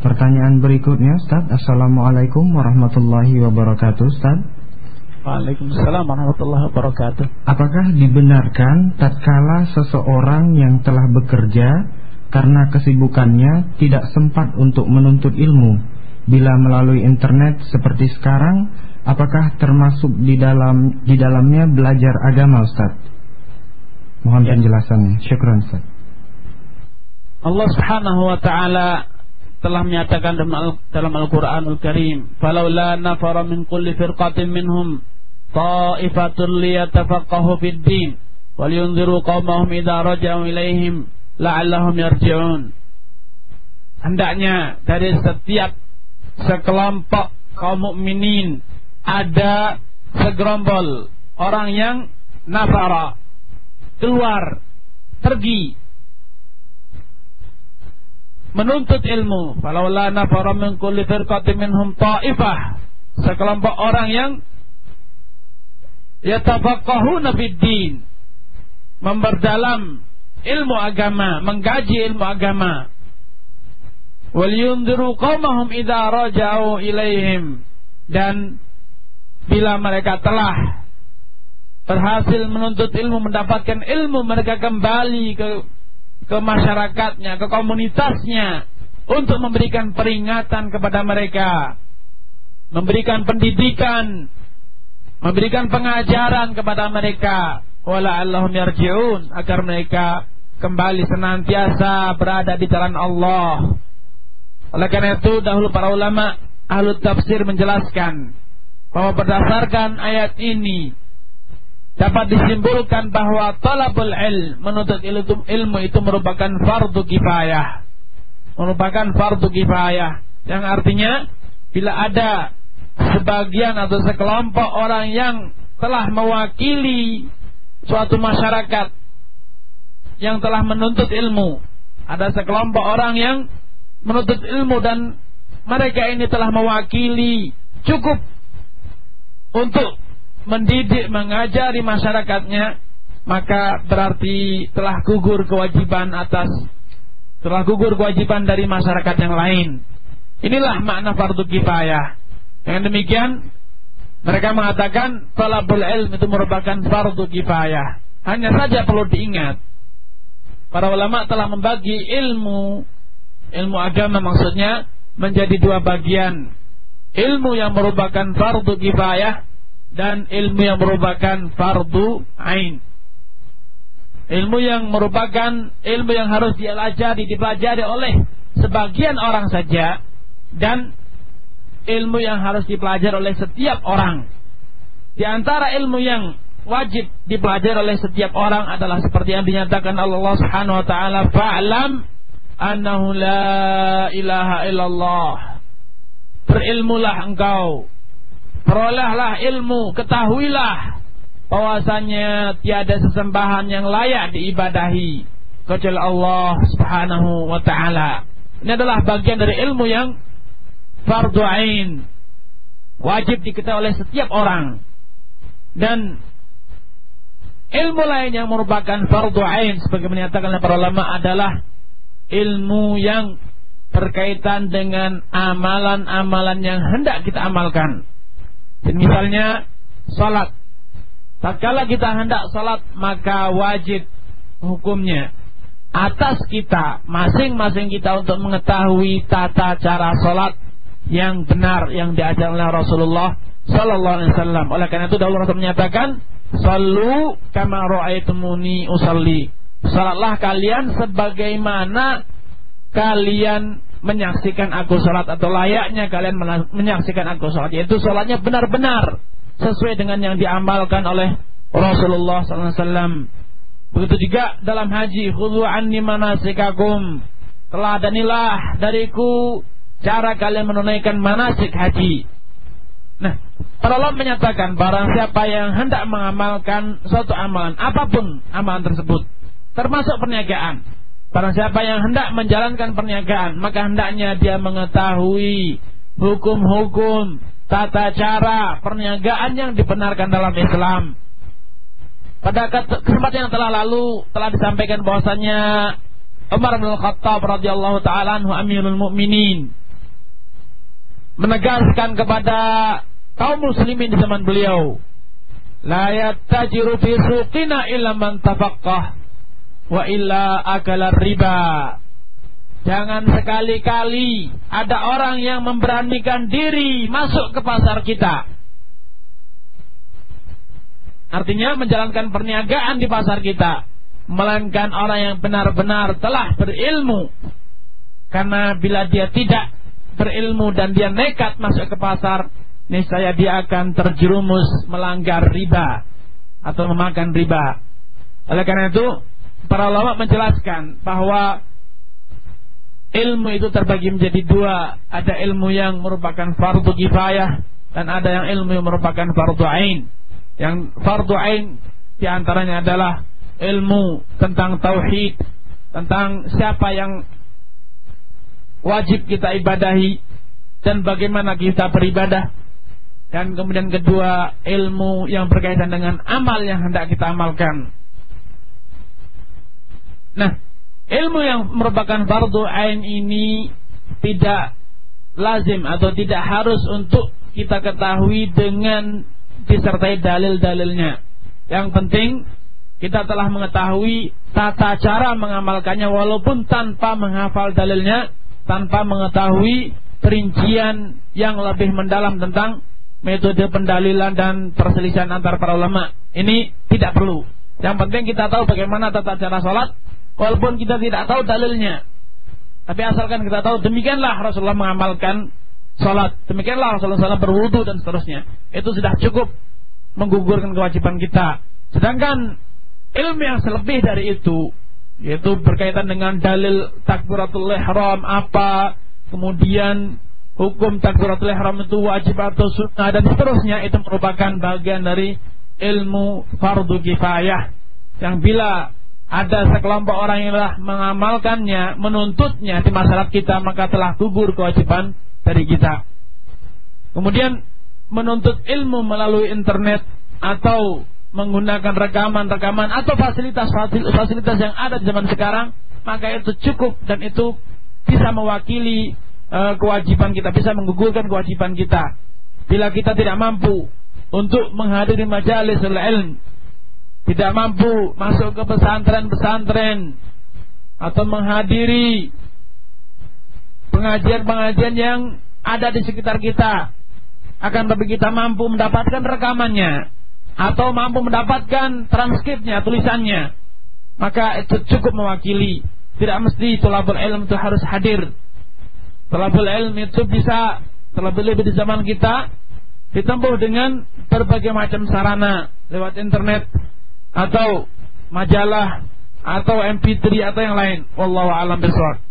Pertanyaan berikutnya Ustaz. Assalamualaikum warahmatullahi wabarakatuh Ustaz. Waalaikumsalam warahmatullahi wabarakatuh. Apakah dibenarkan tatkala seseorang yang telah bekerja Karena kesibukannya tidak sempat untuk menuntut ilmu? Bila melalui internet seperti sekarang Apakah termasuk di dalam di dalamnya belajar agama Ustaz? Mohon ya. penjelasannya. Syukran Ustaz. Allah subhanahu wa ta'ala telah menyatakan dalam Al-Qur'anul Karim, "Falaula nafara min kulli firqatin minhum ta'ifatun liyatafaqahu fid din wal yunziru qaumahum idza raja'u ilaihim la'allahum yarji'un." Hendaknya dari setiap sekelompok kaum mukminin ada segerombol orang yang nafara keluar pergi menuntut ilmu. Falawla nafara min kulli firqatin minhum ta'ifah. Sekelompok orang yang yatafaqahuna fid din. Memperdalam ilmu agama, menggaji ilmu agama. Wal yundiru qaumahum idza raja'u ilaihim. Dan bila mereka telah berhasil menuntut ilmu, mendapatkan ilmu, mereka kembali ke ke masyarakatnya, ke komunitasnya untuk memberikan peringatan kepada mereka, memberikan pendidikan, memberikan pengajaran kepada mereka, wala allahum yarji'un agar mereka kembali senantiasa berada di jalan Allah. Oleh karena itu dahulu para ulama ahlu tafsir menjelaskan bahwa berdasarkan ayat ini dapat disimpulkan bahwa talabul ilm menuntut ilmu, itu merupakan fardu kifayah. Merupakan fardu kifayah. Yang artinya bila ada sebagian atau sekelompok orang yang telah mewakili suatu masyarakat yang telah menuntut ilmu ada sekelompok orang yang menuntut ilmu dan mereka ini telah mewakili cukup untuk mendidik, mengajari masyarakatnya, maka berarti telah gugur kewajiban atas telah gugur kewajiban dari masyarakat yang lain. Inilah makna fardu kifayah. Dengan demikian mereka mengatakan talabul ilm itu merupakan fardu kifayah. Hanya saja perlu diingat para ulama telah membagi ilmu ilmu agama maksudnya menjadi dua bagian. Ilmu yang merupakan fardu kifayah dan ilmu yang merupakan fardu ain. Ilmu yang merupakan ilmu yang harus diajari, dipelajari oleh sebagian orang saja dan ilmu yang harus dipelajari oleh setiap orang. Di antara ilmu yang wajib dipelajari oleh setiap orang adalah seperti yang dinyatakan Allah Subhanahu wa taala, "Fa'lam annahu la ilaha illallah." Berilmulah engkau perolehlah ilmu, ketahuilah bahwasanya tiada sesembahan yang layak diibadahi kecuali Allah Subhanahu wa taala. Ini adalah bagian dari ilmu yang fardu ain. Wajib diketahui oleh setiap orang. Dan ilmu lain yang merupakan fardu ain sebagaimana menyatakan oleh para ulama adalah ilmu yang berkaitan dengan amalan-amalan yang hendak kita amalkan. Misalnya salat. Tatkala kita hendak salat maka wajib hukumnya atas kita masing-masing kita untuk mengetahui tata cara salat yang benar yang diajarkan oleh Rasulullah sallallahu alaihi wasallam. Oleh karena itu dahulu Rasul menyatakan, "Sallu kama raaitumuni usalli." Salatlah kalian sebagaimana kalian menyaksikan aku sholat atau layaknya kalian menyaksikan aku sholat yaitu sholatnya benar-benar sesuai dengan yang diamalkan oleh Rasulullah SAW. Begitu juga dalam haji khudhu anni manasikakum teladanilah dariku cara kalian menunaikan manasik haji. Nah, para ulama menyatakan barang siapa yang hendak mengamalkan suatu amalan apa pun amalan tersebut termasuk perniagaan Barang siapa yang hendak menjalankan perniagaan, maka hendaknya dia mengetahui hukum-hukum, tata cara perniagaan yang dibenarkan dalam Islam. Pada kesempatan yang telah lalu telah disampaikan bahwasanya Umar bin Khattab radhiyallahu taala anhu Amirul Mukminin menegaskan kepada kaum muslimin di zaman beliau la yattajiru fi suqina illa man tafaqqah wa illa riba Jangan sekali-kali ada orang yang memberanikan diri masuk ke pasar kita. Artinya menjalankan perniagaan di pasar kita. Melainkan orang yang benar-benar telah berilmu. Karena bila dia tidak berilmu dan dia nekat masuk ke pasar, niscaya dia akan terjerumus melanggar riba atau memakan riba. Oleh karena itu, para ulama menjelaskan bahwa ilmu itu terbagi menjadi dua. Ada ilmu yang merupakan fardu kifayah dan ada yang ilmu yang merupakan fardu ain. Yang fardu ain di antaranya adalah ilmu tentang tauhid, tentang siapa yang wajib kita ibadahi dan bagaimana kita beribadah. Dan kemudian kedua ilmu yang berkaitan dengan amal yang hendak kita amalkan. Nah, ilmu yang merupakan fardu ain ini tidak lazim atau tidak harus untuk kita ketahui dengan disertai dalil-dalilnya. Yang penting kita telah mengetahui tata cara mengamalkannya walaupun tanpa menghafal dalilnya, tanpa mengetahui perincian yang lebih mendalam tentang metode pendalilan dan perselisihan antar para ulama. Ini tidak perlu. Yang penting kita tahu bagaimana tata cara sholat Walaupun kita tidak tahu dalilnya. Tapi asalkan kita tahu demikianlah Rasulullah mengamalkan sholat. Demikianlah Rasulullah SAW berwudu dan seterusnya. Itu sudah cukup menggugurkan kewajiban kita. Sedangkan ilmu yang selebih dari itu yaitu berkaitan dengan dalil takbiratul ihram apa, kemudian hukum takbiratul ihram itu wajib atau sunnah dan seterusnya itu merupakan bagian dari ilmu fardu kifayah yang bila ada sekelompok orang yang telah mengamalkannya, menuntutnya di masyarakat kita, maka telah gugur kewajiban dari kita. Kemudian menuntut ilmu melalui internet atau menggunakan rekaman-rekaman atau fasilitas-fasilitas yang ada di zaman sekarang, maka itu cukup dan itu bisa mewakili uh, kewajiban kita, bisa menggugurkan kewajiban kita. Bila kita tidak mampu untuk menghadiri majelis ilmu tidak mampu masuk ke pesantren-pesantren atau menghadiri pengajian-pengajian yang ada di sekitar kita. Akan tapi kita mampu mendapatkan rekamannya atau mampu mendapatkan transkripnya tulisannya maka itu cukup mewakili. Tidak mesti tulabul ilm itu harus hadir. Tulabul ilm itu bisa terlebih-lebih di zaman kita ditempuh dengan berbagai macam sarana lewat internet atau majalah atau MP3 atau yang lain. Wallahu a'lam bishawab.